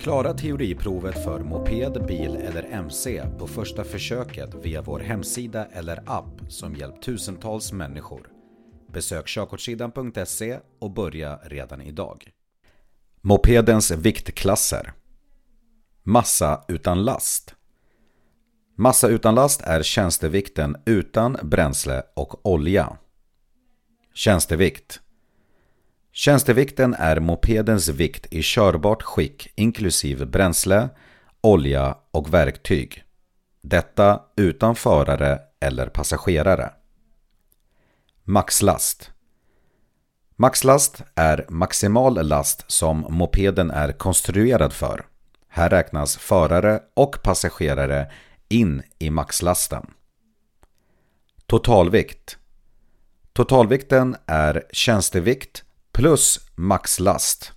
Klara teoriprovet för moped, bil eller MC på första försöket via vår hemsida eller app som hjälpt tusentals människor. Besök körkortssidan.se och börja redan idag. Mopedens viktklasser Massa utan last Massa utan last är tjänstevikten utan bränsle och olja. Tjänstevikt Tjänstevikten är mopedens vikt i körbart skick inklusive bränsle, olja och verktyg. Detta utan förare eller passagerare. Maxlast Maxlast är maximal last som mopeden är konstruerad för. Här räknas förare och passagerare in i maxlasten. Totalvikt Totalvikten är tjänstevikt plus maxlast.